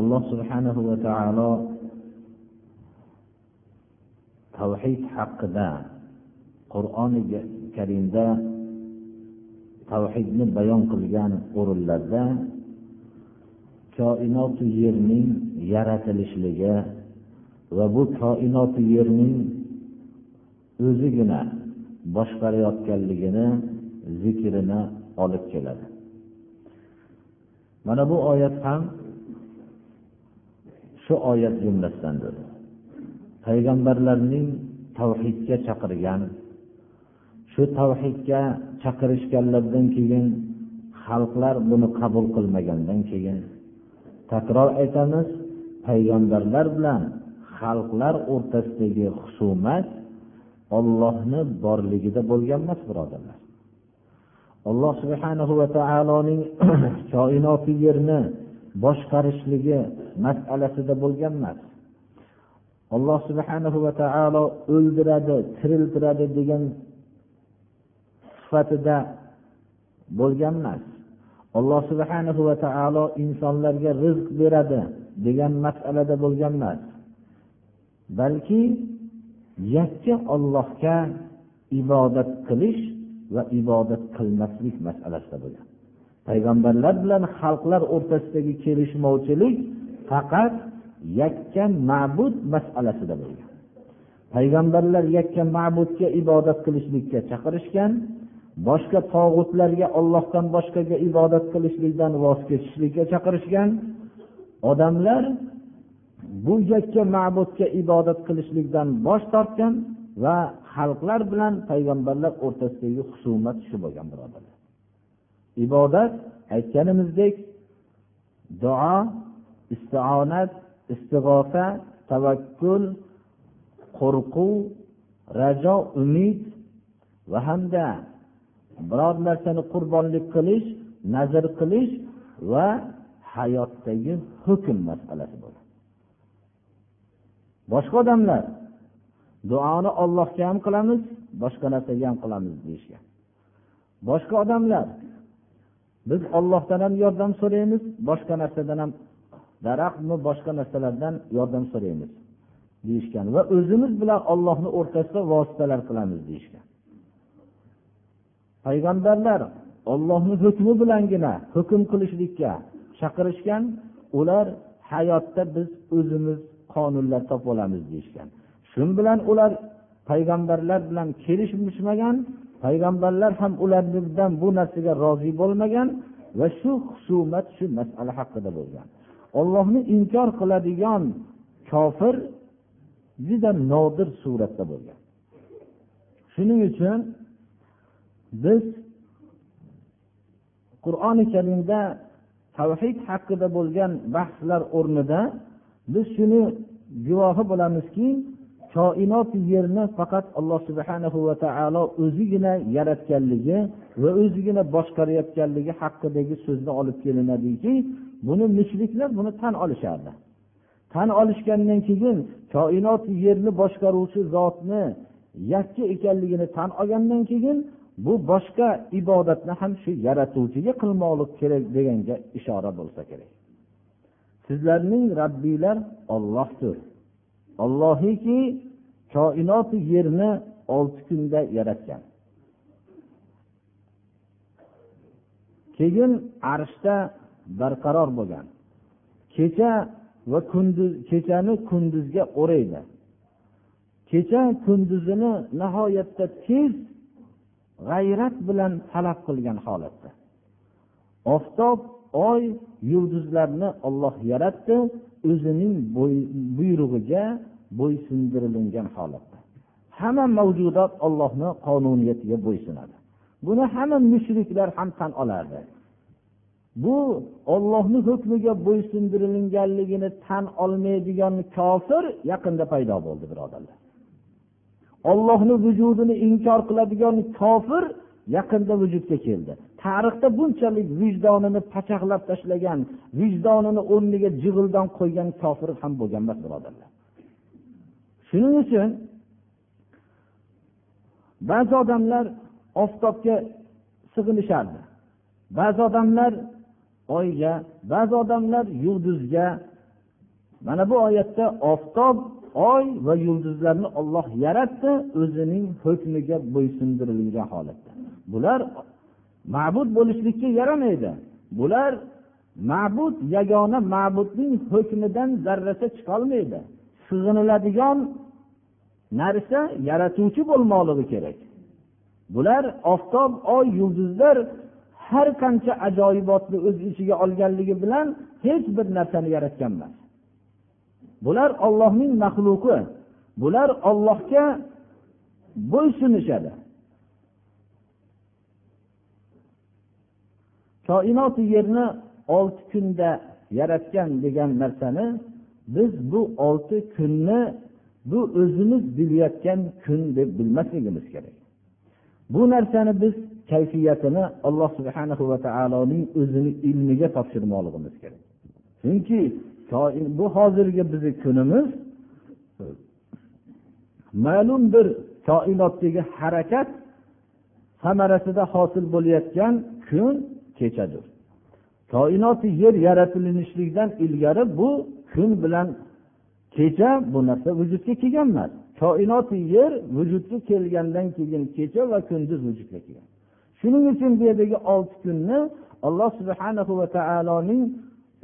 Alloh subhanahu va taolo tavhid haqida qur'oni karimda tavhidni bayon qilgan o'rinlarda koinoti yerning yaratilishligi va bu koinoti yerning o'zigina boshqarayotganligini zikrini olib keladi. Mana bu oyat ham shu oyat jumlasidandir. Payg'ambarlarning tavhidga chaqirgan shu tavhidga chaqirishganlaridan keyin xalqlar buni qabul qilmagandan keyin takror aytamiz payg'ambarlar bilan xalqlar o'rtasidagi husumat ollohni borligida bo'lgan emas birodarlar. Alloh subhanahu va taoloning koinoti yerni boshqarishligi masalasida bo'lgan emas. Alloh subhanahu va taolo o'ldiradi tiriltiradi degan sifatida bo'lgan emas. Alloh subhanahu va taolo insonlarga rizq beradi degan masalada bo'lgan emas. Balki yakka ollohga ibodat qilish va ibodat qilmaslik masalasida bo'lgan. Payg'ambarlar bilan xalqlar o'rtasidagi kelishmovchilik faqat yakka ma'bud masalasida bo'lgan. Payg'ambarlar yakka ma'budga ibodat qilishlikka chaqirishgan boshqa tog'utlarga ollohdan boshqaga ibodat qilishlikdan voz kechishlikka chaqirishgan odamlar bu yakka ma'budga ibodat qilishlikdan bosh tortgan va xalqlar bilan payg'ambarlar o'rtasidagi husumat shu bo'lgan birodarlar. Ibodat aytganimizdek duo istionat istig'ofa tavakkul qo'rquv rajo umid va hamda biror narsani qurbonlik qilish nazr qilish va hayotdagi hukm masalasi bo'ladi. Boshqa odamlar duoni ollohga ham qilamiz boshqa narsaga ham qilamiz deyishgan. Boshqa odamlar biz ollohdan ham yordam so'raymiz boshqa narsadan ham daraxtmi boshqa narsalardan yordam so'raymiz deyishgan va o'zimiz bilan ollohni o'rtasida vositalar qilamiz deyishgan. Payg'ambarlar ollohni hukmi bilangina hukm qilishlikka chaqirishgan ular hayotda biz o'zimiz qonunlar topib olamiz deyishgan. Shu bilan ular payg'ambarlar bilan kelishishmagan payg'ambarlar ham ulardan bu narsaga rozi bo'lmagan va shu husumat shu masala haqida bo'lgan. Ollohni inkor qiladigan kofir juda nodir suratda bo'lgan. Shuning uchun biz qur'oni karimda tavhid haqida bo'lgan bahslar o'rnida biz shuni guvohi bo'lamizki koinot yerni faqat alloh subhanahu va taolo o'zigina yaratganligi va o'zigina boshqarayotganligi haqidagi so'zni olib kelinadiki buni mushriklar buni tan olishardi. Tan olishgandan keyin koinot yerni boshqaruvchi zotni yakka ekanligini tan olgandan keyin bu boshqa ibodatni ham shu yaratuvchiga qilmoqlik kerak deganga ishora bo'lsa kerak. Sizlarning rabbiylar ollohdir ollohiki koinoti yerni olti kunda yaratgan. Keyin arshda barqaror bo'lgan. Kecha va kunduz kechani kunduzga o'raydi. Kecha kunduzini nihoyatda tez g'ayrat bilan talab qilgan holatda. Oftob oy yulduzlarni olloh yaratdi o'zining buyrug'iga bo'ysundirilgan holatda. Hamma mavjudot ollohni qonuniyatiga bo'ysunadi. Buni hamma mushriklar ham tan olardi. Bu ollohni hukmiga bo'ysundirilganligini tan olmaydigan kofir yaqinda paydo bo'ldi birodarlar. Ollohni vujudini inkor qiladigan kofir yaqinda vujudga keldi. Tarixda bunchalik vijdonini pachaqlab tashlagan vijdonini o'rniga jig'ildon qo'ygan kofir ham bo'lgan emas birodarlar. Shuning uchun ba'zi odamlar oftobga sig'inishardi. Ba'zi odamlar oyga ba'zi odamlar yulduzga. Mana bu oyatda oftob oy va yulduzlarni olloh yaratdi o'zining hukmiga bo'ysundirilgan holatda. Bular ma'bud bo'lishlikka yaramaydi. Bular ma'bud yagona ma'budning hukmidan zarracha chiqolmaydi. Sig'iniladigan narsa yaratuvchi bo'lmoqligi kerak. Bular oftob oy yulduzlar har qancha ajoyibotni o'z ichiga olganligi bilan hech bir narsani yaratgan emas bular ollohning maxluqi. Bular ollohga bo'ysunishadi. Koinoti yerni olti kunda yaratgan degan narsani biz bu olti kunni bu o'zimiz bilayotgan kun deb bilmasligimiz kerak. Bu narsani biz kayfiyatini alloh subhanahu va taoloning o'zini ilmiga topshirmoqligimiz kerak. Chunki bu hozirgi bizni kunimiz ma'lum bir koinotdagi harakat samarasida hosil bo'layotgan kun kechadir koinoti yer yaratilishlikdan ilgari bu kun bilan kecha bu narsa vujudga kelgan emas. Koinoti yer vujudga kelgandan keyin kecha va kunduz vujudga kelgan. Shuning uchun bu yerdagi olti kunni alloh subhanahu va taoloning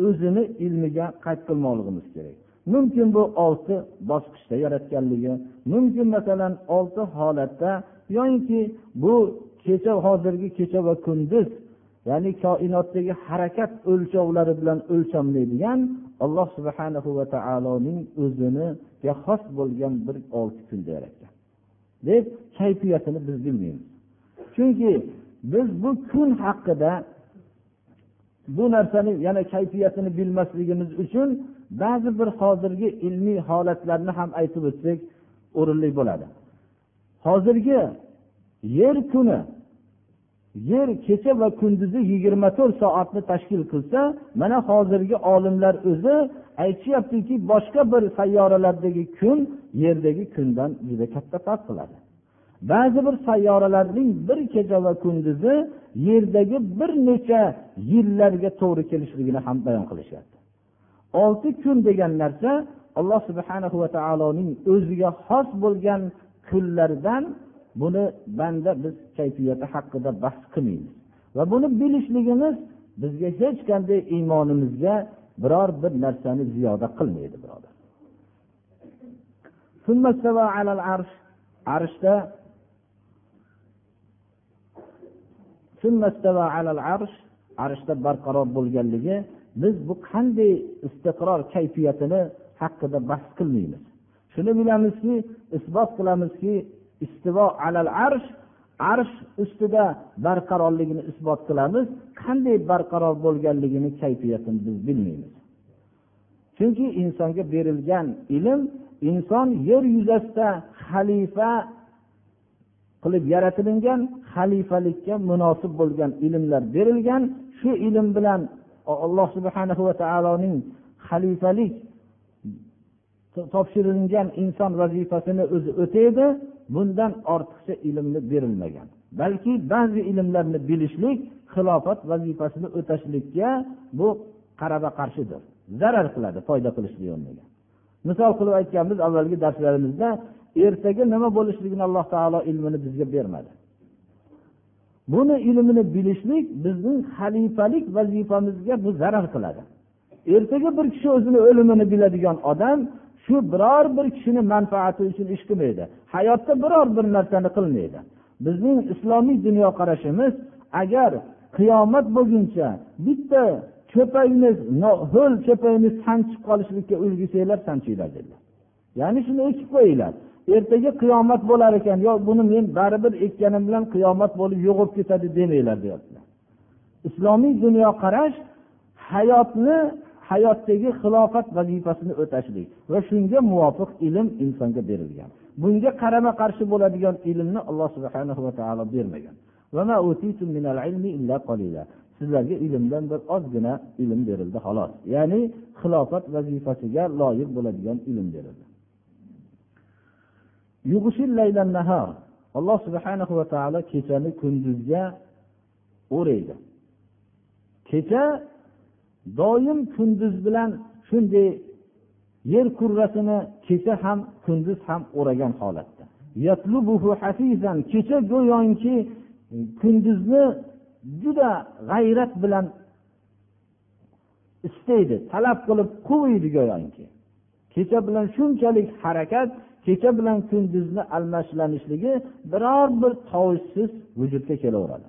o'zini ilmiga qayd qilmoqligimiz kerak. Mumkin bu olti bosqichda yaratganligi mumkin masalan olti holatda yoyinki bu kecha hozirgi kecha va kunduz ya'ni koinotdagi harakat o'lchovlari bilan o'lchamlaydigan alloh subhanahu va taoloning o'ziniga xos bo'lgan bir olti kunda yaratgan. Deb kayfiyatini biz bilmaymiz. Chunki biz bu kun haqida bu narsani yana kayfiyatini bilmasligimiz uchun ba'zi bir hozirgi ilmiy holatlarni ham aytib o'tsak o'rinli bo'ladi. Hozirgi yer kuni yer kecha va kunduzi yigirma to'rt soatni tashkil qilsa mana hozirgi olimlar o'zi aytishyaptiki boshqa bir sayyoralardagi kun yerdagi kundan juda katta farq qiladi. Ba'zi bir sayyoralarning bir kecha va kunduzi yerdagi bir necha yillarga to'g'ri kelishligini ham bayon qilishyapti. Olti kun degan narsa alloh subhana va taoloning o'ziga xos bo'lgan kunlardan buni banda biz kayfiyati haqida bahs qilmaymiz. Va buni bilishligimiz bizga hech qanday iymonimizga biror bir narsani ziyoda qilmaydi birodar. Arshda arshda barqaror bo'lganligi biz bu qanday istiqror kayfiyatini haqida bahs qilmaymiz. Shuni bilamizki isbot qilamizki istivo alal arsh arsh ustida barqarorligini isbot qilamiz qanday barqaror bo'lganligini kayfiyatini biz bilmaymiz. Chunki insonga berilgan ilm inson yer yuzasida xalifa qilib yaratilingan xalifalikka munosib bo'lgan ilmlar berilgan. Shu ilm bilan alloh subhana va taoloning xalifalik topshirilgan inson vazifasini o'zi o'taydi. Bundan ortiqcha ilmni berilmagan. Balki ba'zi ilmlarni bilishlik xilofat vazifasini o'tashlikka bu qarama qarshidir. Zarar qiladi foyda qilishlik o'rniga misol qilib aytganmiz avvalgi darslarimizda ertaga nima bo'lishligini alloh taolo ilmini bizga bermadi. Buni ilmini bilishlik bizning xalifalik vazifamizga bu zarar qiladi. Ertaga bir kishi o'zini o'limini biladigan odam shu biror bir kishini manfaati uchun ish qilmaydi. Hayotda biror bir narsani qilmaydi. Bizning islomiy dunyoqarashimiz agar qiyomat bo'lguncha bitta cho'pakni ho'l cho'pakni sanchib qolishlikka ulgursanglar sanchinglar dedilar. Ya'ni shuni o'chib qo'yinglar. Ertaga qiyomat bo'lar ekan. Yo buni men baribir ekkanim bilan qiyomat bo'lib yo'qolib ketadi demanglar deyaptilar. Islomiy dunyoqarash hayotni hayotdagi xilofat vazifasini o'tashlik va shunga muvofiq ilm insonga berilgan. Bunga qarama qarshi bo'ladigan ilmni alloh subhana va taolo bermagan. Sizlarga ilmdan bir ozgina ilm berildi xolos. Ya'ni xilofat vazifasiga loyiq bo'ladigan ilm berildi. Alloh subhana va taolo kechani kunduzga o'raydi. Kecha doim kunduz bilan shunday yer kurrasini kecha ham kunduz ham o'ragan holatda. Kecha go'yoki kunduzni juda g'ayrat bilan istaydi talab qilib quviydi go'yoki. Kecha bilan shunchalik harakat kecha bilan kunduzni almashlanishligi biror bir tovushsiz vujudga kelaveradi.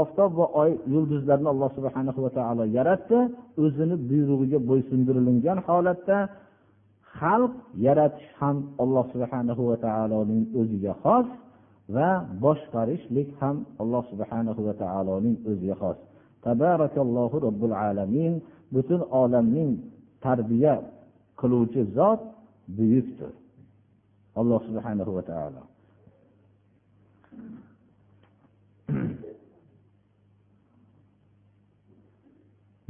Oftob va oy yulduzlarni alloh subhana va taolo yaratdi o'zini buyrug'iga bo'ysundirilgan holatda xalq yaratish ham alloh subhana va taoloning o'ziga xos va boshqarishlik ham alloh subhana va taoloning o'ziga xos. Tabarakallohu robbil alamin butun olamning tarbiya qiluvchi zot buyukdir. Alloh subhanahu va taolo.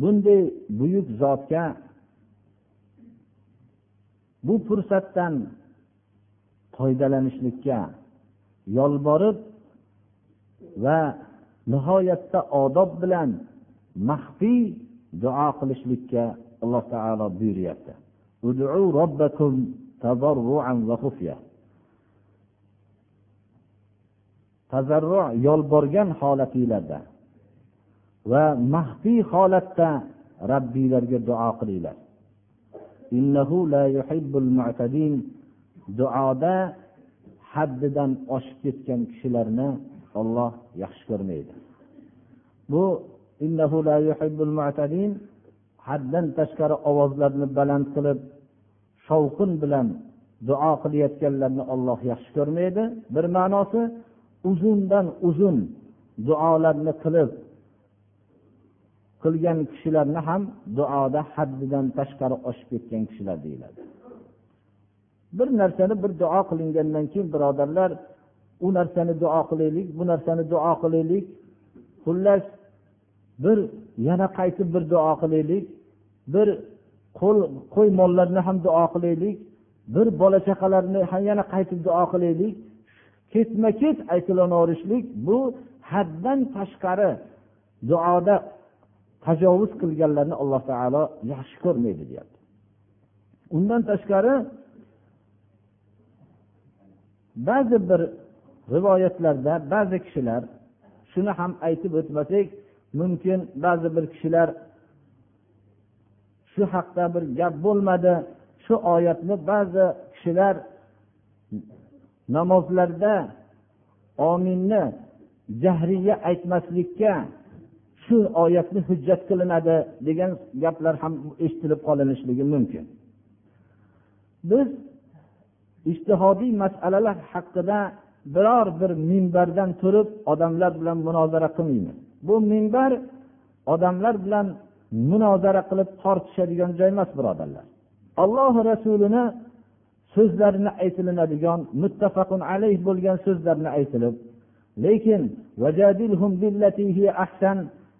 Bunday buyuk zotga bu fursatdan foydalanishlikka yolborib va nihoyatda odob bilan maxfiy duo qilishlikka alloh taolo buyuryapti. Tazarru yolborgan holatinglarda va maxfiy holatda rabbiylarga duo qilinglar. Duoda haddidan oshib ketgan kishilarni olloh yaxshi ko'rmaydi. Bu haddan tashqari ovozlarni baland qilib shovqin bilan duo qilayotganlarni olloh yaxshi ko'rmaydi. Bir ma'nosi uzundan uzun duolarni qilib qilgan kishilarni ham duoda haddidan tashqari oshib ketgan kishilar deyiladi. Bir narsani bir duo qilingandan keyin birodarlar u narsani duo qilaylik bu narsani duo qilaylik. Xullas bir yana qaytib bir duo qilaylik. Bir qo'l qo'y mollarni ham duo qilaylik. Bir bola chaqalarni ham yana qaytib duo qilaylik. Ketma ket aytilaverishlik bu haddan tashqari duoda tajovuz qilganlarni alloh taolo yaxshi ko'rmaydi deyapti. Undan tashqari ba'zi bir rivoyatlarda ba'zi kishilar shuni ham aytib o'tmasak mumkin ba'zi bir kishilar shu haqda bir gap bo'lmadi. Shu oyatni ba'zi kishilar namozlarda ominni jahriya aytmaslikka shu oyatni hujjat qilinadi degan gaplar ham eshitilib qolinishligi mumkin. Biz ishtihodiy masalalar haqida biror bir minbardan turib odamlar bilan munozara qilmaymiz. Bu minbar odamlar bilan munozara qilib tortishadigan joy emas birodarlar. Alloh rasulini so'zlarini aytilinadigan muttafaqun alayh bo'lgan so'zlarni aytilib lekin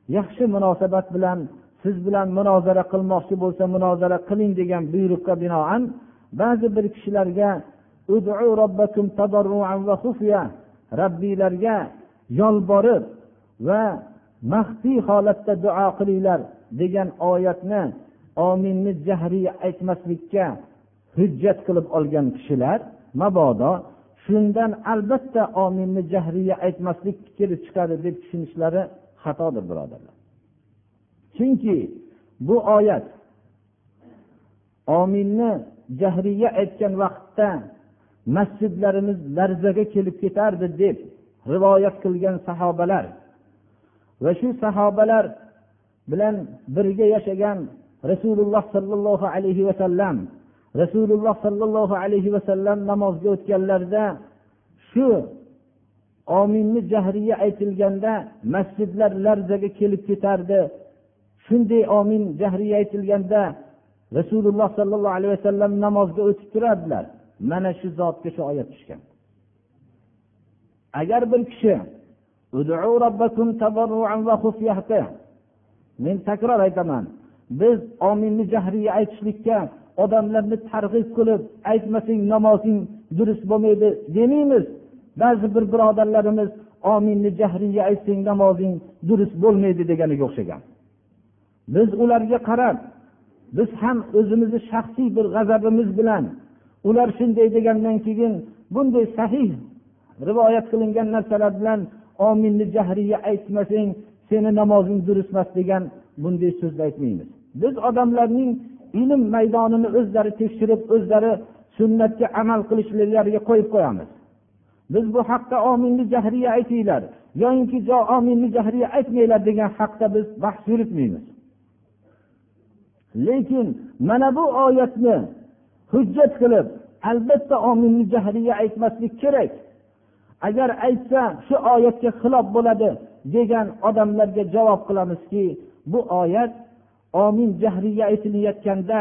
yaxshi munosabat bilan siz bilan munozara qilmoqchi bo'lsa munozara qiling degan buyruqqa binoan ba'zi bir kishilarga robbiylarga yolborib va maxfiy holatda duo qilinglar degan oyatni ominni jahriy aytmaslikka hujjat qilib olgan kishilar mabodo shundan albatta ominni jahriya aytmaslik fikri chiqadi deb tushunishlari xatodir birodarlar. Chunki bu oyat ominni jahriya aytgan vaqtda masjidlarimiz larzaga kelib ketardi deb rivoyat qilgan sahobalar. Va shu sahobalar bilan birga yashagan rasululloh sollallohu alayhi vasallam rasululloh sollallohu alayhi vasallam namozga o'tganlarida shu ominni jahriya aytilganda masjidlar larzaga kelib ketardi. Shunday omin jahriya aytilganda rasululloh sollallohu alayhi vasallam namozga o'tib turardilar. Mana shu zotga shu oyat tushgan. Agar bir kishi men takror aytaman biz ominni jahriy aytishlikka odamlarni targ'ib qilib aytmasang namozing durust bo'lmaydi demaymiz ba'zi bir birodarlarimiz ominni jahriy aytsang namozing durust bo'lmaydi deganiga o'xshagan. Biz ularga qarab biz ham o'zimizni shaxsiy bir g'azabimiz bilan ular shunday degandan keyin bunday sahih rivoyat qilingan narsalar bilan ominni jahriya aytmasang seni namozing durust emas degan bunday so'zni aytmaymiz. Biz odamlarning ilm maydonini o'zlari tekshirib o'zlari sunnatga amal qilishliklariga qo'yib qo'yamiz. Biz bu haqda ominni jahriya aytinglar yoyinki ominni jahriya aytmanglar degan haqda biz bahs yuritmaymiz. Lekin mana bu oyatni hujjat qilib albatta ominni jahriya aytmaslik kerak. Agar aytsa shu oyatga xilof bo'ladi degan odamlarga javob qilamizki bu oyat omin jahriya aytilayotganda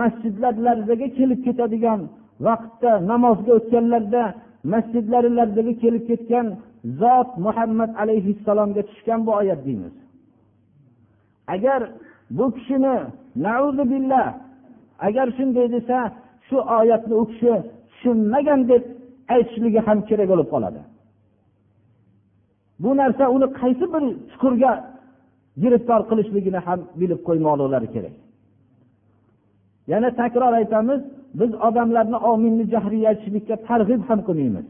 masjidlar larzaga kelib ketadigan vaqtda namozga o'tganlarda masjidlari larzaga kelib ketgan zot muhammad alayhissalomga tushgan bu oyat deymiz. Agar bu kishini billah agar shunday desa shu oyatni u kishi tushunmagan deb aytishligi ham kerak bo'lib qoladi. Bu narsa uni qaysi bir chuqurga giriftor qilishligini ham bilib qo'ymoqliklari kerak. Yana takror aytamiz biz odamlarni ominni jahriya aytishlikka targ'ib ham qilmaymiz.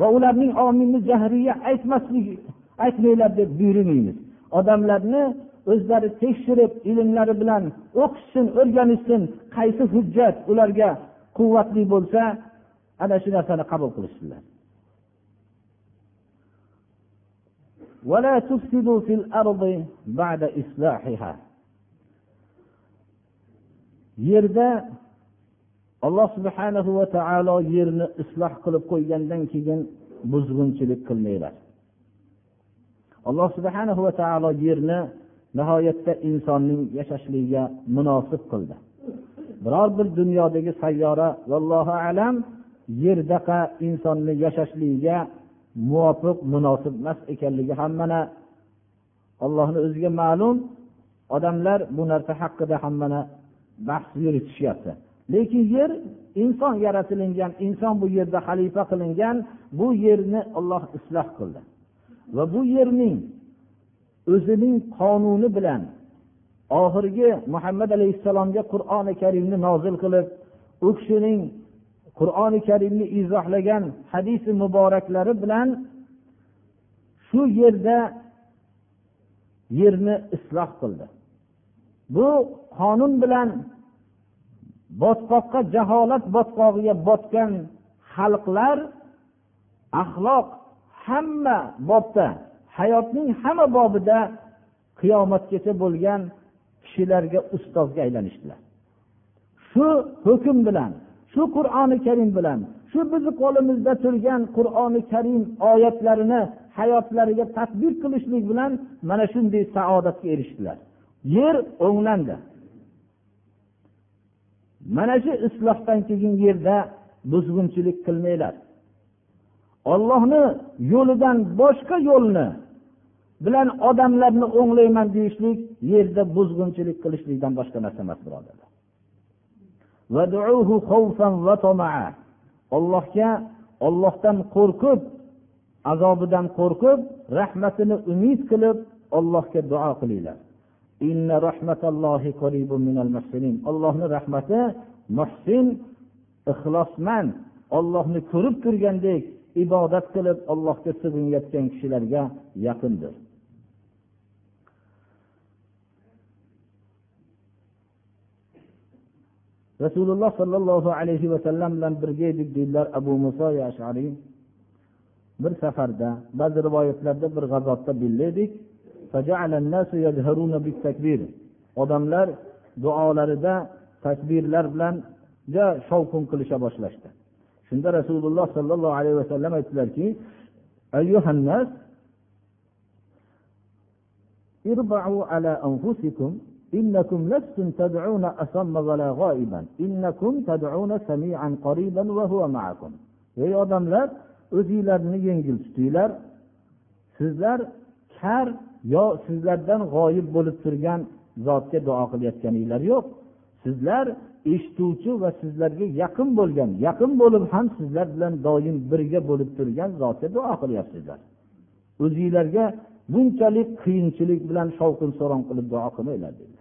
Va ularning ominni jahriya aytmaslik aytmanglar deb buyurmaymiz. Odamlarni o'zlari tekshirib ilmlari bilan o'qishsin o'rganishsin qaysi hujjat ularga quvvatli bo'lsa ana shu narsani qabul qilishsinlar ولا تفسدوا في الأرض بعد إصلاحها yerda alloh subhanahu va taolo yerni isloh qilib qo'ygandan keyin buzg'unchilik qilmanglar alloh subhanahu va taolo yerni nihoyatda insonning yashashligiga munosib qildi. Biror bir dunyodagi sayyora vallohu alam yerdaqa insonni yashashligiga muvofiq munosib emas ekanligi ham mana allohni o'ziga ma'lum. Odamlar bu narsa haqida ham mana bahs yuritishyapti. Lekin yer inson yaratilingan inson bu yerda xalifa qilingan bu yerni olloh isloh qildi. Va bu yerning o'zining qonuni bilan oxirgi muhammad alayhissalomga qur'oni karimni nozil qilib u kishining qur'oni karimni izohlagan hadisi muboraklari bilan shu yerda yerni isloh qildi. Bu qonun bilan botqoqqa jaholat botqog'iga botgan xalqlar axloq hamma bobda hayotning hamma bobida qiyomatgacha bo'lgan kishilarga ustozga aylanishdilar. Shu hukm bilan shu qur'oni karim bilan shu bizni qo'limizda turgan qur'oni karim oyatlarini hayotlariga tadbiq qilishlik bilan mana shunday saodatga erishdilar. Yer o'nglandi. Mana shu islohdan keyin yerda buzg'unchilik qilmanglar. Ollohni yo'lidan boshqa yo'lni bilan odamlarni o'nglayman deyishlik yerda buzg'unchilik qilishlikdan boshqa narsa emas birodarlar. Ollohga ollohdan qo'rqib azobidan qo'rqib rahmatini umid qilib ollohga duo qilinglar. Ollohni rahmati muhsin ixlosmand. Ollohni ko'rib turgandek ibodat qilib allohga sig'inayotgan kishilarga yaqindir. rasululloh sollallohu alayhi vasallam bilan birga edik deydilar abu muso yashariy bir safarda ba'zi rivoyatlarda bir g'azotda birga edik odamlar duolarida takbirlar bilan juda shovqin qilisha boshlashdi shunda rasululloh sollallohu alayhi vasallam aytdilarki ayyuhannas irba'u ala anfusikum إنكم لستم تدعون أصم ولا غائبا إنكم تدعون سميعا قريبا وهو معكم ey odamlar o'zinglarni yengil tutinglar sizlar kar yo sizlardan g'oyib bo'lib turgan zotga duo qilayotganinglar yo'q sizlar eshituvchi va sizlarga yaqin bo'lgan yaqin bo'lib ham sizlar bilan doim birga bo'lib turgan zotga duo qilyapsizlar o'zinglarga bunchalik qiyinchilik bilan shovqin suron qilib duo qilmanglar dedilar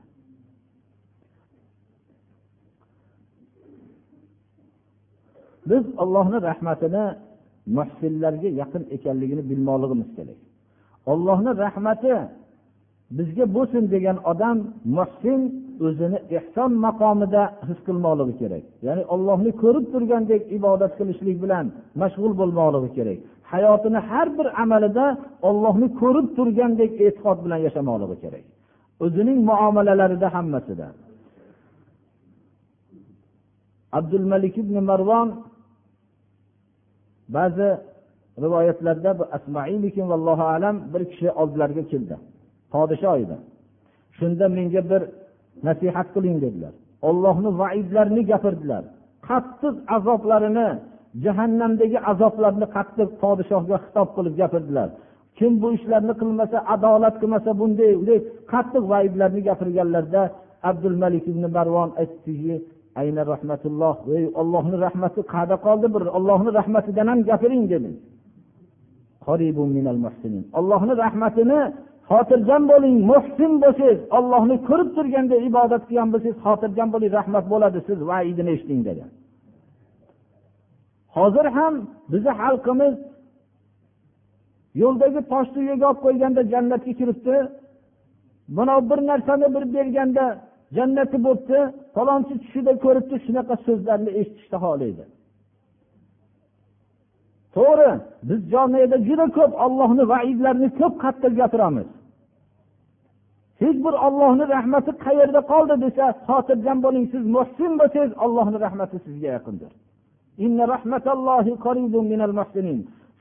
Biz ollohni rahmatini muhsinlarga yaqin ekanligini bilmoqligimiz kerak. Ollohni rahmati bizga bo'lsin degan odam muhsin o'zini ehson maqomida his qilmoqligi kerak. Ya'ni ollohni ko'rib turgandek ibodat qilishlik bilan mashg'ul bo'lmoqligi kerak. Hayotini har bir amalida ollohni ko'rib turgandek e'tiqod bilan yashamoqligi kerak. O'zining muomalalarida hammasida abdul malik ibn marvon ba'zi rivoyatlarda bu asmaiymikin vallohu alam bir kishi oldilariga keldi. Podsho edi. Shunda menga bir nasihat qiling dedilar. Ollohni vaidlarini gapirdilar. Qattiq azoblarini jahannamdagi azoblarni qattiq podshohga xitob qilib gapirdilar. Kim bu ishlarni qilmasa adolat qilmasa bunday bunday qattiq vaidlarni gapirganlarida abdul malik ibn marvon aytdiki ayna rahmatulloh ey ollohni rahmati qayerda qoldi bir ollohni rahmatidan ham gapiring dedi. Ollohni rahmatini xotirjam bo'ling muhsin bo'lsangiz ollohni ko'rib turganda ibodat qilgan bo'lsangiz xotirjam bo'ling rahmat bo'ladi siz vaidini eshiting dedi. Hozir ham bizni xalqimiz yo'ldagi toshni yerga olib qo'yganda jannatga kiribdi. Mana bir narsani bir berganda jannati bo'libdi falonchi tushida ko'ribdi shunaqa so'zlarni eshitishni xohlaydi. To'g'ri biz jomiyada juda ko'p ollohni vaidlarini ko'p qattiq gapiramiz. Hech bir ollohni rahmati qayerda qoldi desa xotirjam bo'ling siz muhsin bo'lsangiz ollohni rahmati sizga yaqindir.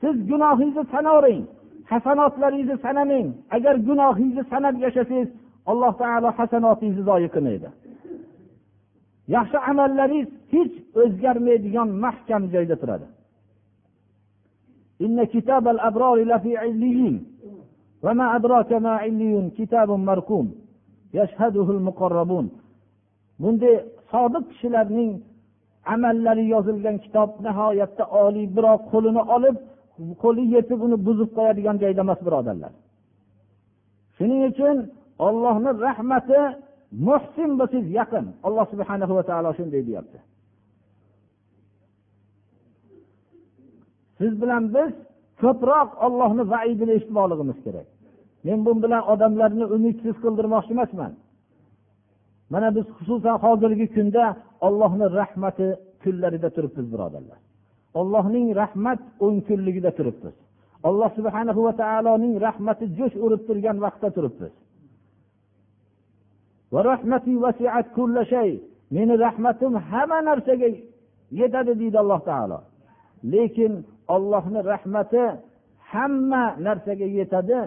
Siz gunohingizni sanavering hasanotlaringizni sanamang. Agar gunohingizni sanab yashasangiz alloh taolo hasanotingizni zoyi qilmaydi yaxshi amallaringiz hech o'zgarmaydigan mahkam joyda turadi إن كتاب الأبرار لفي عليين وما أدراك ما عليون كتاب مرقوم يشهده المقربون bunday sodiq kishilarning amallari yozilgan kitob nihoyatda oliy biroq qo'lini olib qo'li yetib uni buzib qo'yadigan joyda emas birodarlar shuning uchun ollohni rahmati muhsin bo'lsangiz yaqin. Alloh subhana va taolo shunday deyapti. Siz bilan biz ko'proq ollohni vaidini eshitmoqligimiz kerak. Men bu bilan odamlarni umidsiz qildirmoqchi emasman. Mana biz xususan hozirgi kunda ollohni rahmati kunlarida turibmiz birodarlar. Ollohning rahmat o'n kunligida turibmiz. Alloh subhana va taoloning rahmati jo'sh urib turgan vaqtda turibmiz. Meni rahmatim hamma narsaga yetadi deydi alloh taolo. Lekin ollohni rahmati hamma narsaga yetadi.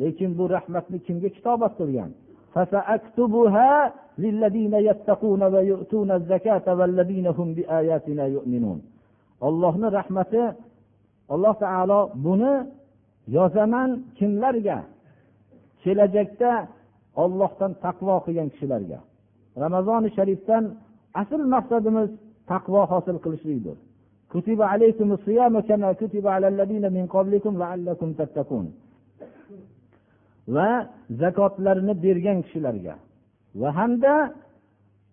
Lekin bu rahmatni kimga kitobat qilgan? Ollohni rahmati alloh taolo buni yozaman kimlarga? Kelajakda ollohdan taqvo qilgan kishilarga. Ramazoni sharifdan asl maqsadimiz taqvo hosil qilishlikdir. Kutiba kama kutiba min qablikum tattaqun. Va zakotlarni bergan kishilarga va hamda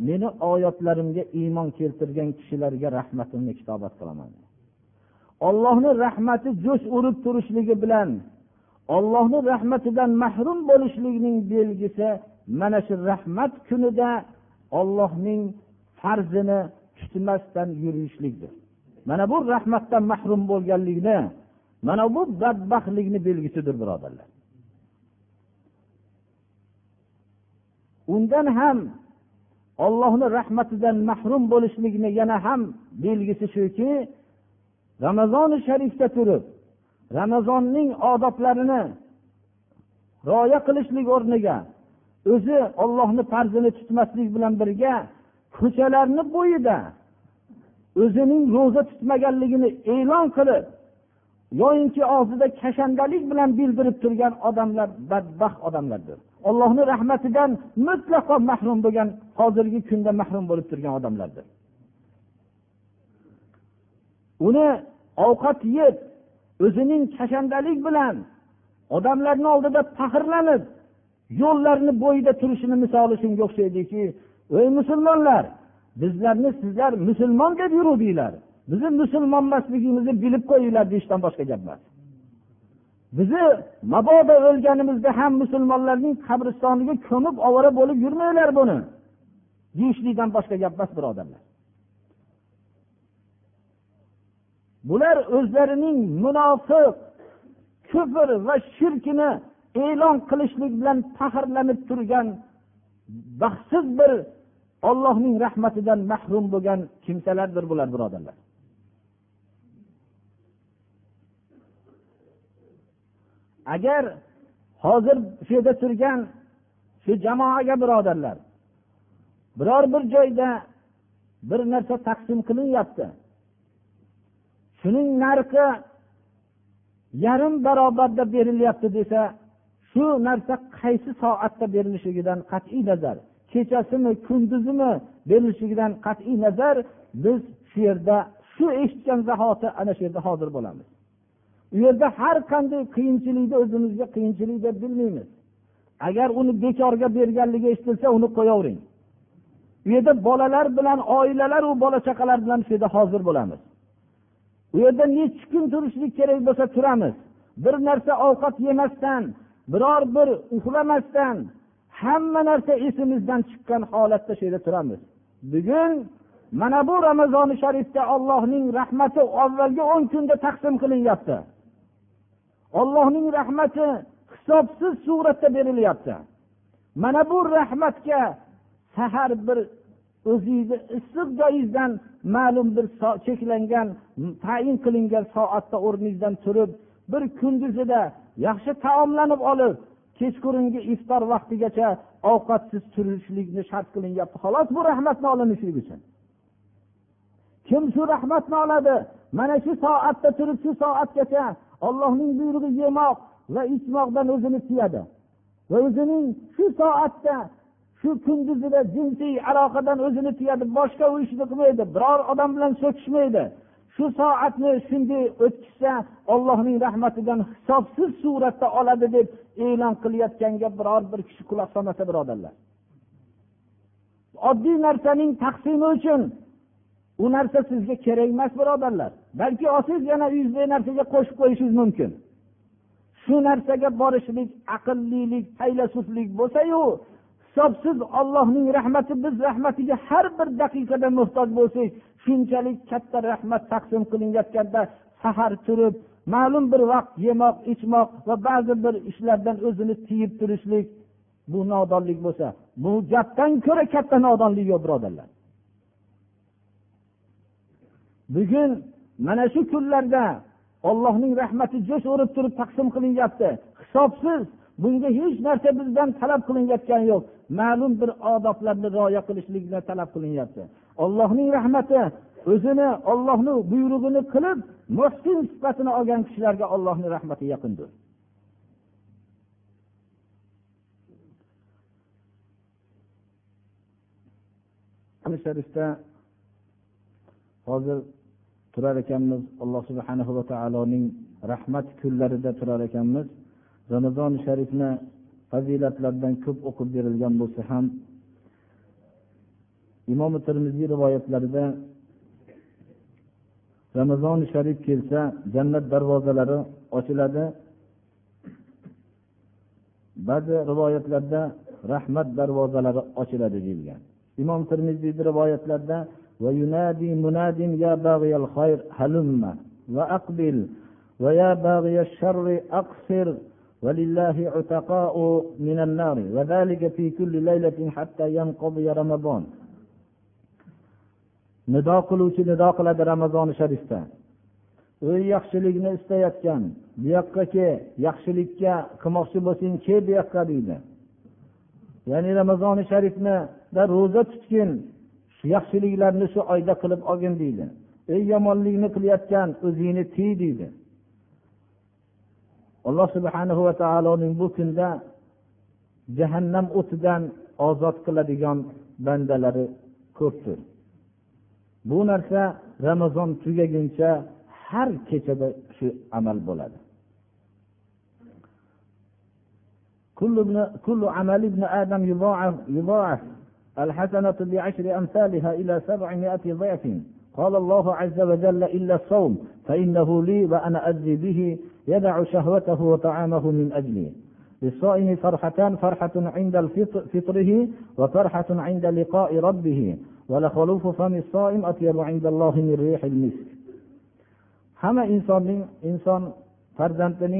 meni oyatlarimga iymon keltirgan kishilarga rahmatimni kitobat qilaman. Ollohni rahmati jo'sh urib turishligi bilan ollohni rahmatidan mahrum bo'lishlikning belgisi mana shu rahmat kunida ollohning farzini tutmasdan yurishlikdir. Mana bu rahmatdan mahrum bo'lganlikni mana bu badbaxtlikni belgisidir birodarlar. Undan ham ollohni rahmatidan mahrum bo'lishlikni yana ham belgisi shuki ramazoni sharifda turib ramazonning odoblarini rioya qilishlik o'rniga o'zi ollohni farzini tutmaslik bilan birga ko'chalarni bo'yida o'zining ro'za tutmaganligini e'lon qilib yoyinki og'zida kashandalik bilan bildirib turgan odamlar badbaxt odamlardir. Allohni rahmatidan mutlaqo mahrum bo'lgan hozirgi kunda mahrum bo'lib turgan odamlardir. Uni ovqat yeb o'zining kashandalik bilan odamlarni oldida faxrlanib yo'llarni bo'yida turishini misoli shunga o'xshaydiki ey musulmonlar bizlarni sizlar musulmon deb yuruvdinglar. Bizni musulmon emasligimizni bilib qo'yinglar deyishdan boshqa gap emas. Bizni mabodo o'lganimizda ham musulmonlarning qabristoniga ko'mib ovora bo'lib yurmanglar buni deyishlikdan boshqa gap emas birodarlar. Bular o'zlarining munofiq kufr va shirkini e'lon qilishlik bilan faxrlanib turgan baxtsiz bir ollohning rahmatidan mahrum bo'lgan kimsalardir bular birodarlar. Agar hozir shu yerda turgan shu jamoaga birodarlar biror bir joyda bir narsa taqsim qilinyapti shuning narxi yarim barobarda berilyapti desa shu narsa qaysi soatda berilishligidan qat'iy nazar kechasimi kunduzimi berilishligidan qat'iy nazar biz shu yerda shu eshitgan zahoti ana shu yerda hozir bo'lamiz. U yerda har qanday qiyinchilikni o'zimizga qiyinchilik deb bilmaymiz. Agar uni bekorga berganligi eshitilsa uni qo'yavering. U yerda bolalar bilan oilalaru bola chaqalar bilan shu yerda hozir bo'lamiz. U yerda nechi kun turishlik kerak bo'lsa turamiz. Bir narsa ovqat yemasdan biror bir uxlamasdan hamma narsa esimizdan chiqqan holatda shu yerda turamiz. Bugun mana bu ramazoni sharifda ollohning rahmati avvalgi o'n kunda taqsim qilinyapti. Ollohning rahmati hisobsiz suratda berilyapti. Mana bu rahmatga sahar bir o'zingizni issiq joyingizdan ma'lum bir cheklangan tayin qilingan soatda o'rningizdan turib bir kunduzida yaxshi taomlanib olib kechqurungi iftor vaqtigacha ovqatsiz turishlikni shart qilinyapti. Xolos bu rahmatni olinishlik uchun. Kim shu rahmatni oladi? Mana shu soatda turib shu soatgacha ollohning buyrug'i yemoq va ichmoqdan o'zini tiyadi. Va o'zining shu soatda shu kunduzida jinsiy aloqadan o'zini tiyadi boshqa u ishni qilmaydi biror odam bilan so'kishmaydi. Shu soatni shunday o'tkazsa ollohning rahmatidan hisobsiz suratda oladi deb e'lon qilayotganga biror bir kishi quloq solmasa birodarlar. Oddiy narsaning taqsimi uchun u narsa sizga kerak emas birodarlar. Balki olsangiz yana uyingizdagi narsaga qo'shib qo'yishingiz mumkin. Shu narsaga borishlik aqllilik faylasuflik bo'lsayu hisobsiz ollohning rahmati biz rahmatiga har bir daqiqada muhtoj bo'lsak shunchalik katta rahmat taqsim qilinayotganda sahar turib ma'lum bir vaqt yemoq ichmoq va ba'zi bir ishlardan o'zini tiyib turishlik bu nodonlik bo'lsa bu gapdan ko'ra katta nodonlik yo'q birodarlar. Bugun mana shu kunlarda ollohning rahmati jo'sh urib turib taqsim qilinyapti. Hisobsiz bunga hech narsa bizdan talab qilinayotgani yo'q. Ma'lum bir odoblarni rioya qilishlikni talab qilinyapti. Ollohning rahmati o'zini ollohni buyrug'ini qilib muhsin sifatini olgan kishilarga ollohni rahmati yaqindir. Sharifda hozir turar ekanmiz alloh subhana va taoloning rahmat kunlarida turar ekanmiz. Ramazoni sharifni fazilatlaridan ko'p o'qib berilgan bo'lsa ham imom termiziy rivoyatlarida ramazoni sharif kelsa jannat darvozalari ochiladi ba'zi rivoyatlarda rahmat darvozalari ochiladi deyilgan imom termiziyni rivoyatlarida وينادي مناد يا باغي الخير هلم وأقبل ويا باغي الشر أقصر ولله عتقاء من النار وذلك في كل ليلة حتى ينقضي رمضان nido qiluvchi nido qiladi ramazoni sharifda ey yaxshilikni istayotgan bu yoqqa kel yaxshilikka qilmoqchi bo'lsang kel bu yoqqa deydi ya'ni ramazoni sharifnida ro'za tutgin shu yaxshiliklarni shu oyda qilib olgin deydi ey yomonlikni qilayotgan o'zingni tiy deydi alloh subhana va taoloning bu kunda jahannam o'tidan ozod qiladigan bandalari ko'pdir bu narsa ramazon tugaguncha har kechada shu amal bo'ladi كل عمل ابن آدم يضاعف, يضاعف الحسنة بعشر أمثالها إلى سبعمائة ضعف قال الله عز وجل إلا الصوم فإنه لي وأنا أجزي به يدع شهوته وطعامه من أجله. للصائم فرحتان فرحة عند فطره وفرحة عند لقاء ربه. ولخلوف فم الصائم أطيب عند الله من ريح المسك. هم إنسان من إنسان فرزنتن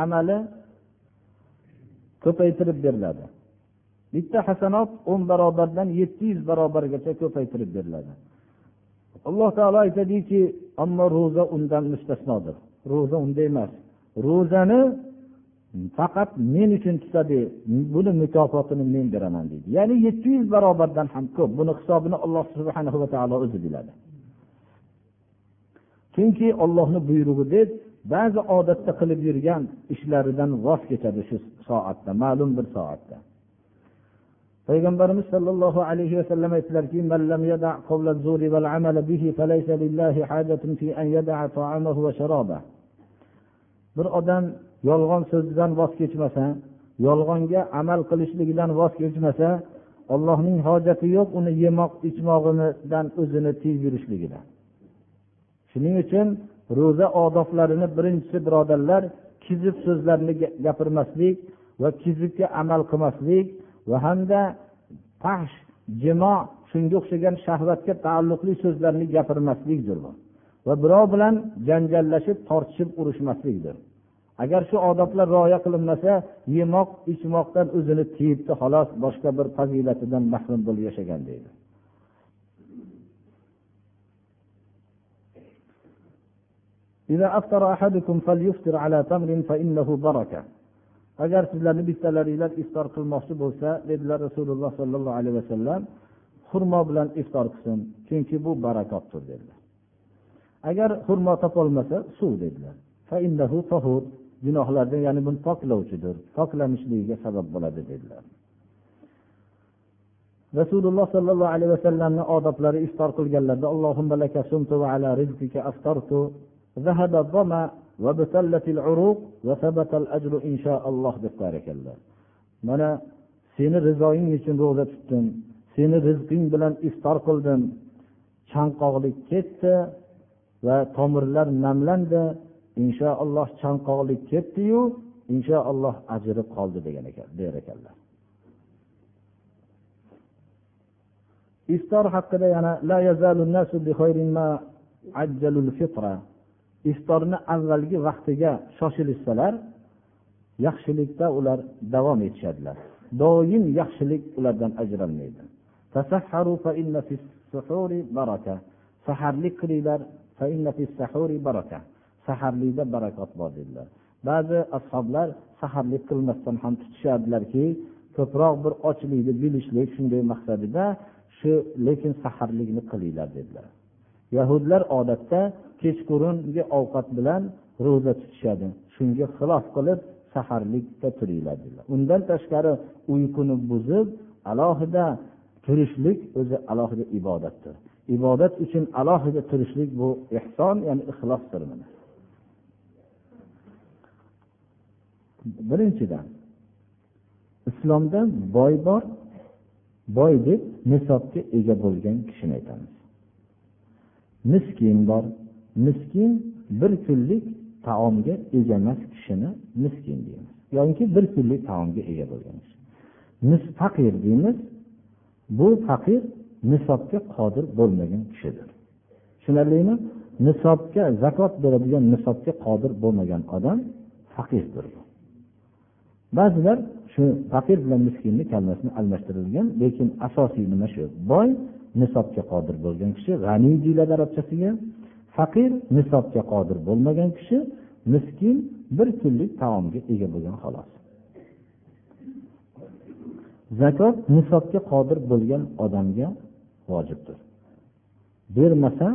عمل كتيترب برلادة bitta hasanot o'n barobardan yetti yuz barobargacha ko'paytirib beriladi alloh taolo aytadiki ammo ro'za undan mustasnodir ro'za unda emas ro'zani faqat men uchun tutadi buni mukofotini men beraman deydi. Ya'ni yetti yuz barobardan ham ko'p buni hisobini alloh subhana va taolo o'zi biladi. Chunki ollohni buyrug'i deb ba'zi odatda qilib yurgan ishlaridan voz kechadi shu soatda ma'lum bir soatda. Payg'ambarimiz sollallohu alayhi vasallam aytdilarki bir odam yolg'on so'zidan voz kechmasa yolg'onga amal qilishligidan voz kechmasa ollohning hojati yo'q uni yemoq ichmog'idan o'zini tiyib yurishligidan shuning uchun ro'za odoblarini birinchisi birodarlar kizib so'zlarni gapirmaslik va kizibga amal qilmaslik va hamda fahsh jimo shunga o'xshagan shahvatga taalluqli so'zlarni gapirmaslikdir va birov bilan janjallashib tortishib urushmaslikdir. Agar shu odoblar rioya qilinmasa yemoq ichmoqdan o'zini tiyibdi xolos boshqa bir fazilatidan mahrum bo'lib yashagan deydi. Agar sizlarni bittalaringlar iftor qilmoqchi bo'lsa dedilar rasululloh sollallohu alayhi vasallam xurmo bilan iftor qilsin chunki bu barakotdir dedilar. agar xurmo topolmasa suv dedilar gunohlardan ya'ni buni poklovchidir poklanishligiga sabab bo'ladi dedilar rasululloh sollallohu alayhi vasallamni odoblari iftor qilganlarida allohumma laka sumtu va ala rizqika aftartu ذهب الظما وابتلت العروق وثبت الأجر إن شاء الله deb qo'yar ekanlar mana seni rizoying uchun ro'za tutdim seni rizqing bilan iftor qildim chanqoqlik ketdi va tomirlar namlandi. Inshaalloh chanqoqlik ketdiyu inshaalloh ajri qoldi degan ekan der ekanlar. Iftor haqida yana iftorni avvalgi vaqtiga shoshilishsalar yaxshilikda ular davom etishadilar. Doim yaxshilik ulardan ajralmaydi. Saharlik qilinglar saharlikda barakot bor dedilar. Ba'zi ashoblar saharlik qilmasdan ham tutishardilarki ko'proq bir ochlikni bilishlik shunday maqsadida shu lekin saharlikni qilinglar dedilar. Yahudlar odatda kechqurungi ovqat bilan ro'za tutishadi. Shunga xilof qilib saharlikda turinglar dedilar. Undan tashqari uyquni buzib alohida turishlik o'zi alohida ibodatdir. Ibodat uchun alohida turishlik bu ehson ya'ni ixlosdir birinchidan islomda boy bor boy deb nisobga ega bo'lgan kishini aytamiz. Miskin bor miskin bir kunlik taomga ega emas kishini miskin deymiz. Yoki bir kunlik taomga ega bo'lgan kishi. Faqir deymiz bu faqir nisobga qodir bo'lmagan kishidir. Tushunarlimi? Nisobga zakot beradigan nisobga qodir bo'lmagan odam faqirdir ba'zilar shu faqir bilan miskinni kalmasini almashtirilgan lekin asosiy nima shu? Boy nisobga qodir bo'lgan kishi g'aniy deyiladi arabchasiga. Faqir nisobga qodir bo'lmagan kishi miskin bir kunlik taomga ega bo'lgan xolos. Zakot nisobga qodir bo'lgan odamga vojibdir. Bermasa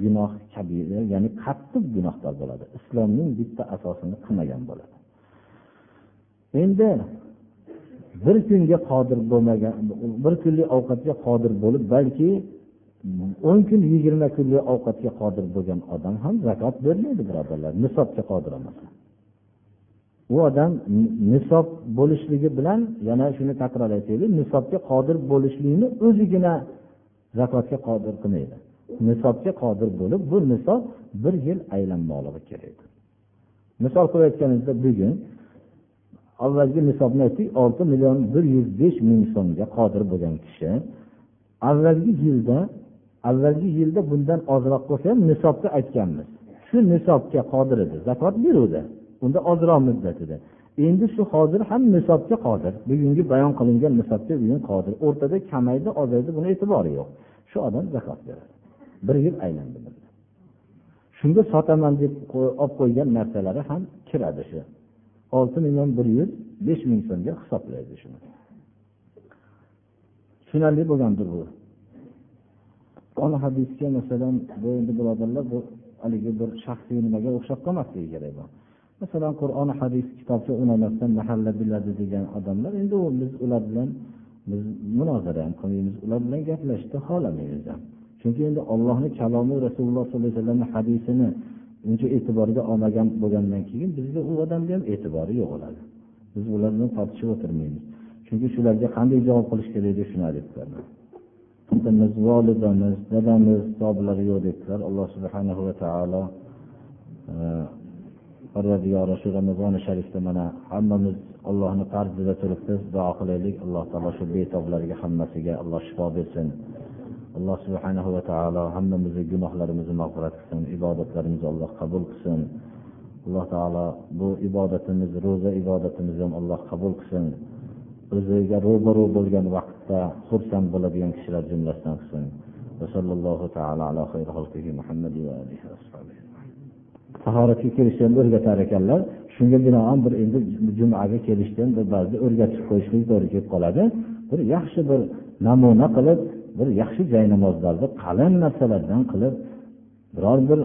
gunoh kabira ya'ni qattiq gunohdor bo'ladi. Islomning bitta asosini qilmagan bo'ladi. Endi bir kunga qodir bo'lmagan bir kunlik ovqatga qodir bo'lib balki o'n kun yigirma kunlik ovqatga qodir bo'lgan odam ham zakot bermaydi birodarlar. Nisobga qodir emas. U odam nisob bo'lishligi bilan yana shuni takror aytaylik nisobga qodir bo'lishlikni o'zigina zakotga qodir qilmaydi. Nisobga qodir bo'lib bu nisob bir yil aylanmoqligi kerak. Misol qilib aytganimizda bugun avvalgi nisobni aytdik olti million bir yuz besh ming so'mga qodir bo'lgan kishi avvalgi yilda avvalgi yilda bundan ozroq bo'lsa ham nisobda aytganmiz. Shu nisobga qodir edi zakot beruvdi. Unda ozroq muddatida endi shu hozir ham nisobga qodir. Bugungi bayon qilingan nisobga bugun qodir. O'rtada kamaydi ozaydi buni e'tibori yo'q. Shu odam zakot beradi. Bir yil aylandi shunga sotaman deb olib qo'ygan narsalari ham kiradi shu. Olti million bir yuz besh ming so'mga hisoblaydi shuni. Tushunarli bo'lgandir bu. Ona hadisga masalan bu endi birodarlar bu haligi bir shaxsiy nimaga o'xshab qolmasligi kerak bu. Masalan qur'on hadis kitobcha unamasdan mahalla biladi degan odamlar endi biz ular bilan biz munozara ham qilmaymiz ular bilan gaplashishni xohlamaymiz. Ham chunki endi ollohni kalomi rasululloh sollallohu alayhi vasallamni hadisini uncha e'tiborga olmagan bo'lgandan keyin bizga u odamni ham e'tibori yo'qoladi biz ular bilan tortishib o'tirmaymiz. Chunki shularga qanday javob qilish kerak deb shuni aytibdilarmiz volidamiz dadamiz hisoblari yo'q debdilar. Alloh subhanahu va taolo e, parvardigori shu ramazoni sharifda mana hammamiz allohni farzida turibmiz duo qilaylik. Alloh taolo shu betoblarga hammasiga alloh shifo bersin. Alloh subhanahu va taolo hammamizni gunohlarimizni mag'firat qilsin. Ibodatlarimizni alloh qabul qilsin. Alloh taolo bu ibodatimiz ro'za ibodatimizni ham alloh qabul qilsin. O'ziga ro'baru bo'lgan vaqtda xursand bo'ladigan kishilar jumlasidan qilsin. Tahoratga kirishni o'rgatar ekanlar shunga binoan bir endi jumaga kelishda bir ba'zida o'rgatib qo'yishlik to'g'ri kelib qoladi. Bir yaxshi bir namuna qilib bir yaxshi jaynamozlarni qalin narsalardan qilib biror bir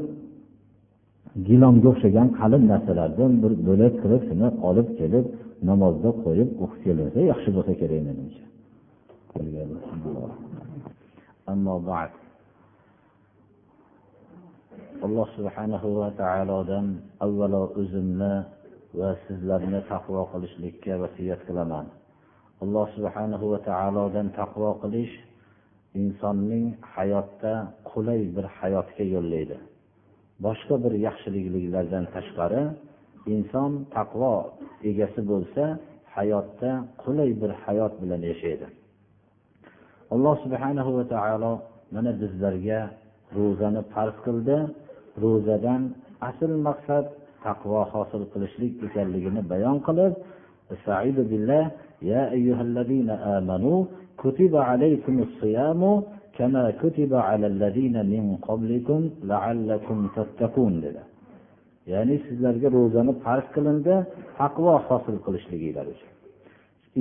gilomga o'xshagan qalin narsalardan bir bo'lak qilib shuni olib kelib namozda qo'yib o'qib kelinsa yaxshi bo'lsa kerak menimcha ammo alloh subhanahu va taolodan avvalo o'zimni va sizlarni taqvo qilishlikka vasiyat qilaman. Alloh subhanahu va taolodan taqvo qilish insonning hayotda qulay bir hayotga yo'llaydi. Boshqa bir yaxshiliklardan tashqari inson taqvo egasi bo'lsa hayotda qulay bir hayot bilan yashaydi. Alloh subhanahu va taolo mana bizlarga ro'zani farz qildi. Ro'zadan asl maqsad taqvo hosil qilishlik ekanligini bayon qilib يا أيها الذين آمنوا كتب عليكم الصيام كما كتب على الذين من قبلكم لعلكم تتقون dedi ya'ni sizlarga ro'zani farz qilindi taqvo hosil qilishliginglar uchun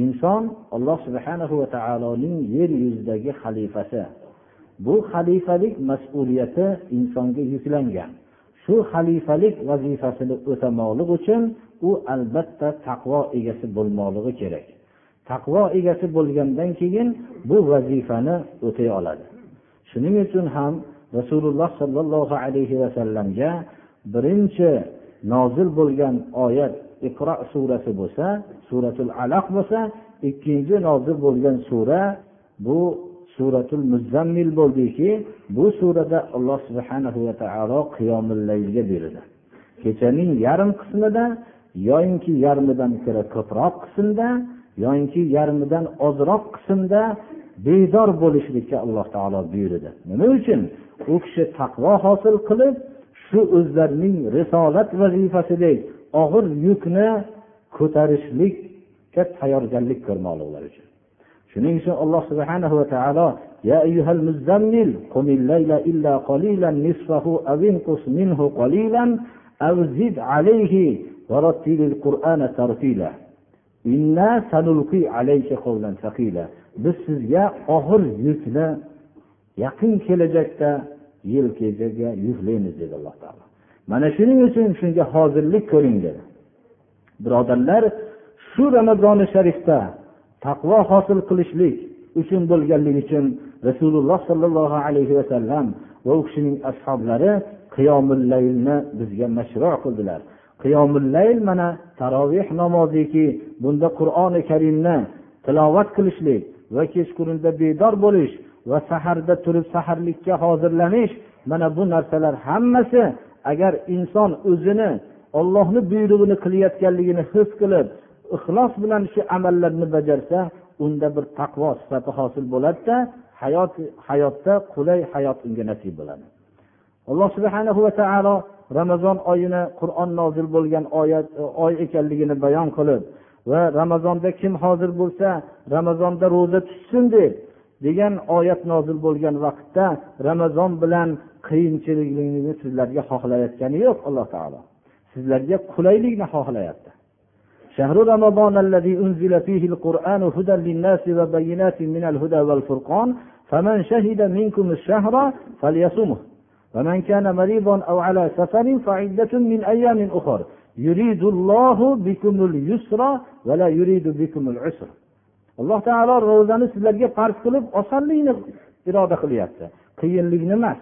inson alloh subhanahu va taoloning yer yuzidagi xalifasi bu xalifalik mas'uliyati insonga yuklangan Shu xalifalik vazifasini o'tamoqlik uchun u albatta taqvo egasi bo'lmoqligi kerak. Taqvo egasi bo'lgandan keyin bu vazifani o'tay oladi. Shuning uchun ham rasululloh sollallohu alayhi vasallamga birinchi nozil bo'lgan oyat iqro surasi bo'lsa suratul alaq bo'lsa ikkinchi nozil bo'lgan sura bu suratul muzzammil bo'ldiki bu surada alloh subhanahu va taolo qiyomillayga buyurdi kechaning yarim qismida yoyinki yarmidan ko'ra ko'proq qismda yoyinki yarmidan ozroq qismda bedor bo'lishlikka alloh taolo buyurdi nima uchun? U kishi taqvo hosil qilib shu o'zlarining risolat vazifasidek og'ir yukni ko'tarishlikka tayyorgarlik ko'rmoqliklari uchun. shuning uchun alloh subhana va taolo ya ayyuhal muzzammil qumil layla illa qalilan nisfahu aw inqus minhu qalilan aw zid alayhi va rattilil qur'ana tartila. Inna sanulqi alayka qawlan thaqila. Biz sizga og'ir yukni yaqin kelajakda yelkangizga yuklaymiz dedi alloh taolo. Mana shuning uchun shunga hozirlik ko'ring dedi. Birodarlar shu ramazoni sharifda taqvo hosil qilishlik uchun bo'lganligi uchun rasululloh sollallohu alayhi vasallam va u kishining ashoblari qiyomillayni bizga mashru qildilar. Qiyomillayl mana taroveh namoziki bunda qur'oni karimni tilovat qilishlik va kechqurunda bedor bo'lish va saharda turib saharlikka hozirlanish mana bu narsalar hammasi agar inson o'zini ollohni buyrug'ini qilayotganligini his qilib ixlos bilan shu amallarni bajarsa unda bir taqvo sifati hosil bo'ladida hayot hayotda qulay hayot unga nasib bo'ladi. Alloh subhana va taolo ramazon oyini qur'on nozil bo'lgan oyat oy ekanligini bayon qilib va ramazonda kim hozir bo'lsa ramazonda ro'za tutsin deb degan oyat nozil bo'lgan vaqtda ramazon bilan qiyinchilikni sizlarga xohlayotgani yo'q alloh taolo. Sizlarga qulaylikni xohlayapti. شهر رمضان الذي أنزل فيه القرآن هدى للناس وبينات من الهدى والفرقان فمن شهد منكم الشهر فليصمه ومن كان مريضا أو على سفر فعدة من أيام أخر. يريد الله بكم اليسر ولا يريد بكم العسر. alloh taolo ro'zani sizlarga farz qilib osonlikni iroda qilyapti qiyinlikni emas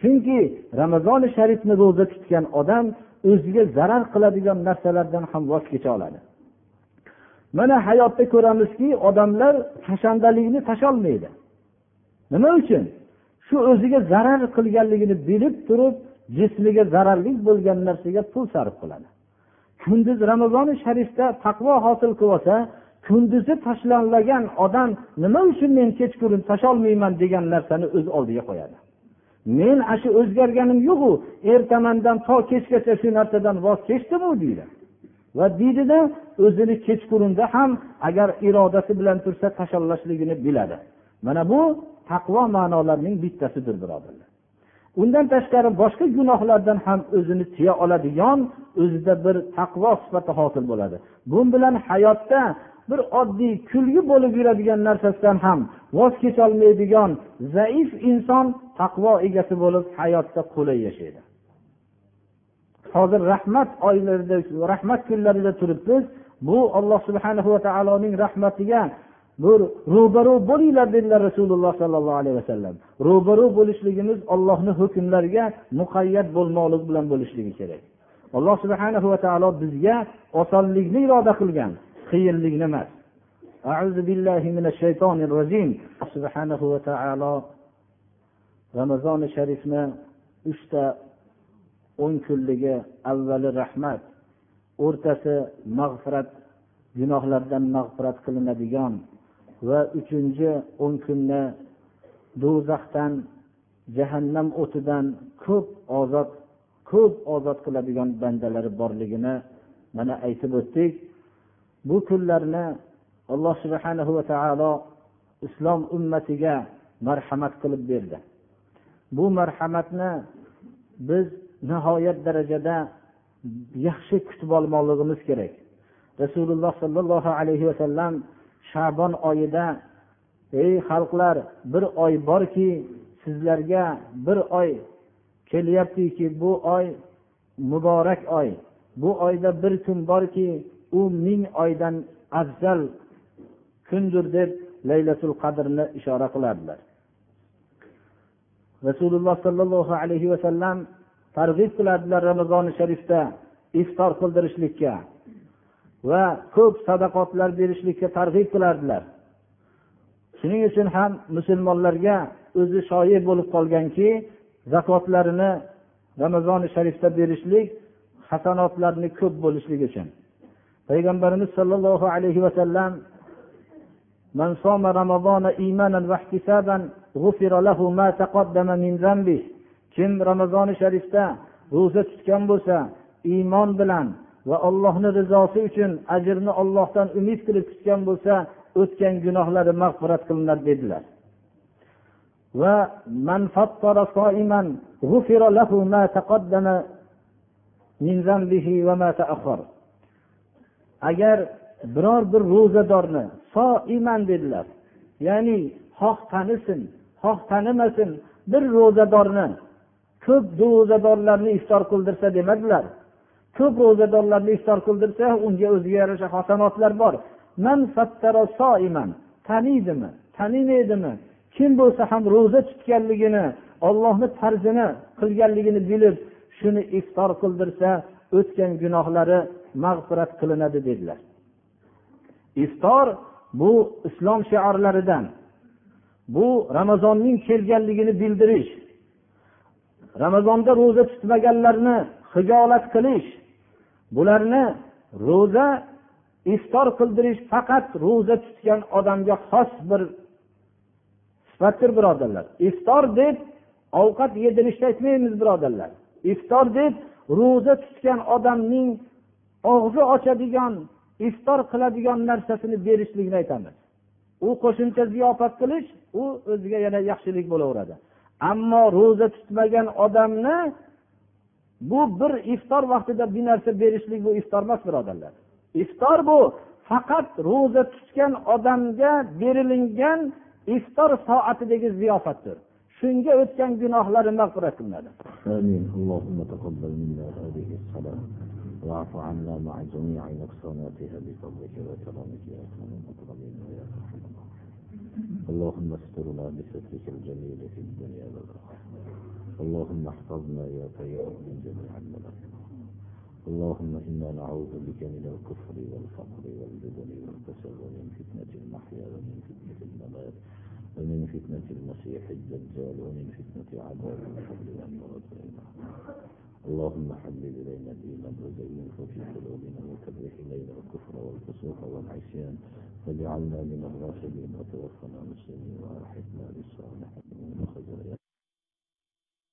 chunki ramazoni sharifni ro'za tutgan odam o'ziga zarar qiladigan narsalardan ham voz kecha oladi. Mana hayotda ko'ramizki odamlar kashandalikni tasholmaydi. Nima uchun? Shu o'ziga zarar qilganligini bilib turib jismiga zararli bo'lgan narsaga pul sarf qiladi. Kunduz ramazoni sharifda taqvo hosil qilib olsa kunduzi tashlanlagan odam nima uchun men kechqurun tasholmayman degan narsani o'z oldiga qo'yadi? Men ana shu o'zgarganim yo'qu. Ertamandan to kechgacha shu narsadan voz kechdimu deydi. Va deydida o'zini kechqurunda ham agar irodasi bilan tursa tashollashligini biladi. Mana bu taqvo ma'nolarining bittasidir birodarlar. Undan tashqari boshqa gunohlardan ham o'zini tiya oladigan o'zida bir taqvo sifati hosil bo'ladi. Bu bilan hayotda bir oddiy kulgi bo'lib yuradigan narsasidan ham voz kecholmaydigan zaif inson taqvo egasi bo'lib hayotda qulay yashaydi. Hozir rahmat oylarida rahmat kunlarida turibmiz bu alloh subhana va taoloning rahmatiga bir ro'baru bo'linglar dedilar rasululloh sollallohu alayhi vasallam ro'baru bo'lishligimiz ollohni hukmlariga muqayyat bo'lmoqlik bilan bo'lishligi kerak. Alloh subhana va taolo bizga osonlikni iroda qilgan qiyinlikni emas أعوذ بالله من الشيطان الرجيم سبحانه وتعالى ramazoni sharifni uchta o'n kunligi avvali rahmat o'rtasi mag'firat gunohlardan mag'firat qilinadigan va uchinchi o'n kunni do'zaxdan jahannam o'tidan ko'p ozod ko'p ozod qiladigan bandalari borligini mana aytib o'tdik Bu kunlarni alloh subhanahu va taolo islom ummatiga marhamat qilib berdi. Bu marhamatni biz nihoyat darajada yaxshi kutib olmoqligimiz kerak. Rasululloh sollallohu alayhi vasallam shabon oyida ey xalqlar bir oy borki sizlarga bir oy kelyaptiki bu oy muborak oy. Bu oyda bir kun borki u ming oydan afzal kundir deb laylatul qadrni ishora qilardilar. Rasululloh sollallohu alayhi vasallam targ'ib qiladilar ramazoni sharifda iftor qildirishlikka va ko'p sadaqotlar berishlikka targ'ib qilardilar. Shuning uchun ham musulmonlarga o'zi shoir bo'lib qolganki zakotlarini ramazoni sharifda berishlik hasanotlarni ko'p bo'lishligi uchun. payg'ambarimiz sollallohu alayhi vasallam من صام رمضان إيمانا واحتسابا غفر له ما تقدم من ذنبه kim ramazoni sharifda ro'za tutgan bo'lsa iymon bilan va allohni rizosi uchun ajrni ollohdan umid qilib tutgan bo'lsa o'tgan gunohlari mag'firat qilinadi dedilar va man fattara soiman غفر له ما تقدم من ذنبه وما تأخر agar biror bir ro'zadorni soiman dedilar ya'ni xoh tanisin xoh tanimasin bir ro'zadorni ko'p ro'zadorlarni iftor qildirsa demadilar. Ko'p ro'zadorlarni iftor qildirsa unga o'ziga yarasha hasanotlar bor. Taniydimi tanimaydimi kim bo'lsa ham ro'za tutganligini ollohni farzini qilganligini bilib shuni iftor qildirsa o'tgan gunohlari mag'firat qilinadi dedilar. Iftor bu islom shiorlaridan bu ramazonning kelganligini bildirish ramazonda ro'za tutmaganlarni hijolat qilish bularni ro'za iftor qildirish faqat ro'za tutgan odamga xos bir sifatdir birodarlar. Iftor deb ovqat yedirishni aytmaymiz birodarlar. Iftor deb ro'za tutgan odamning og'zi ochadigan iftor qiladigan narsasini berishlikni aytamiz. U qo'shimcha ziyofat qilish u o'ziga yana yaxshilik bo'laveradi. Ammo ro'za tutmagan odamni bu bir iftor vaqtida bir narsa berishlik bu iftor emas birodarlar. Iftor bu faqat ro'za tutgan odamga berilingan iftor soatidagi ziyofatdir. Shunga o'tgan gunohlari mag'firat qilinadi واعف عنا مع جميع نقصاناتها بفضلك وكرمك يا أكرم المكرمين ويا ارحم اللهم استرنا بسترك الجميل في الدنيا والآخرة. اللهم احفظنا يا طيب من جميع المنافق اللهم إنا نعوذ بك من الكفر والفقر والجبن والكسل ومن فتنة المحيا ومن فتنة الممات ومن فتنة المسيح الدجال ومن فتنة عذاب القبر والموت. اللهم حبب إلينا الإيمان وزينه في قلوبنا وكره إلينا الكفر والفسوق والعصيان واجعلنا من الراشدين وتوفنا مسلمين وألحقنا بالصالحين من خزايا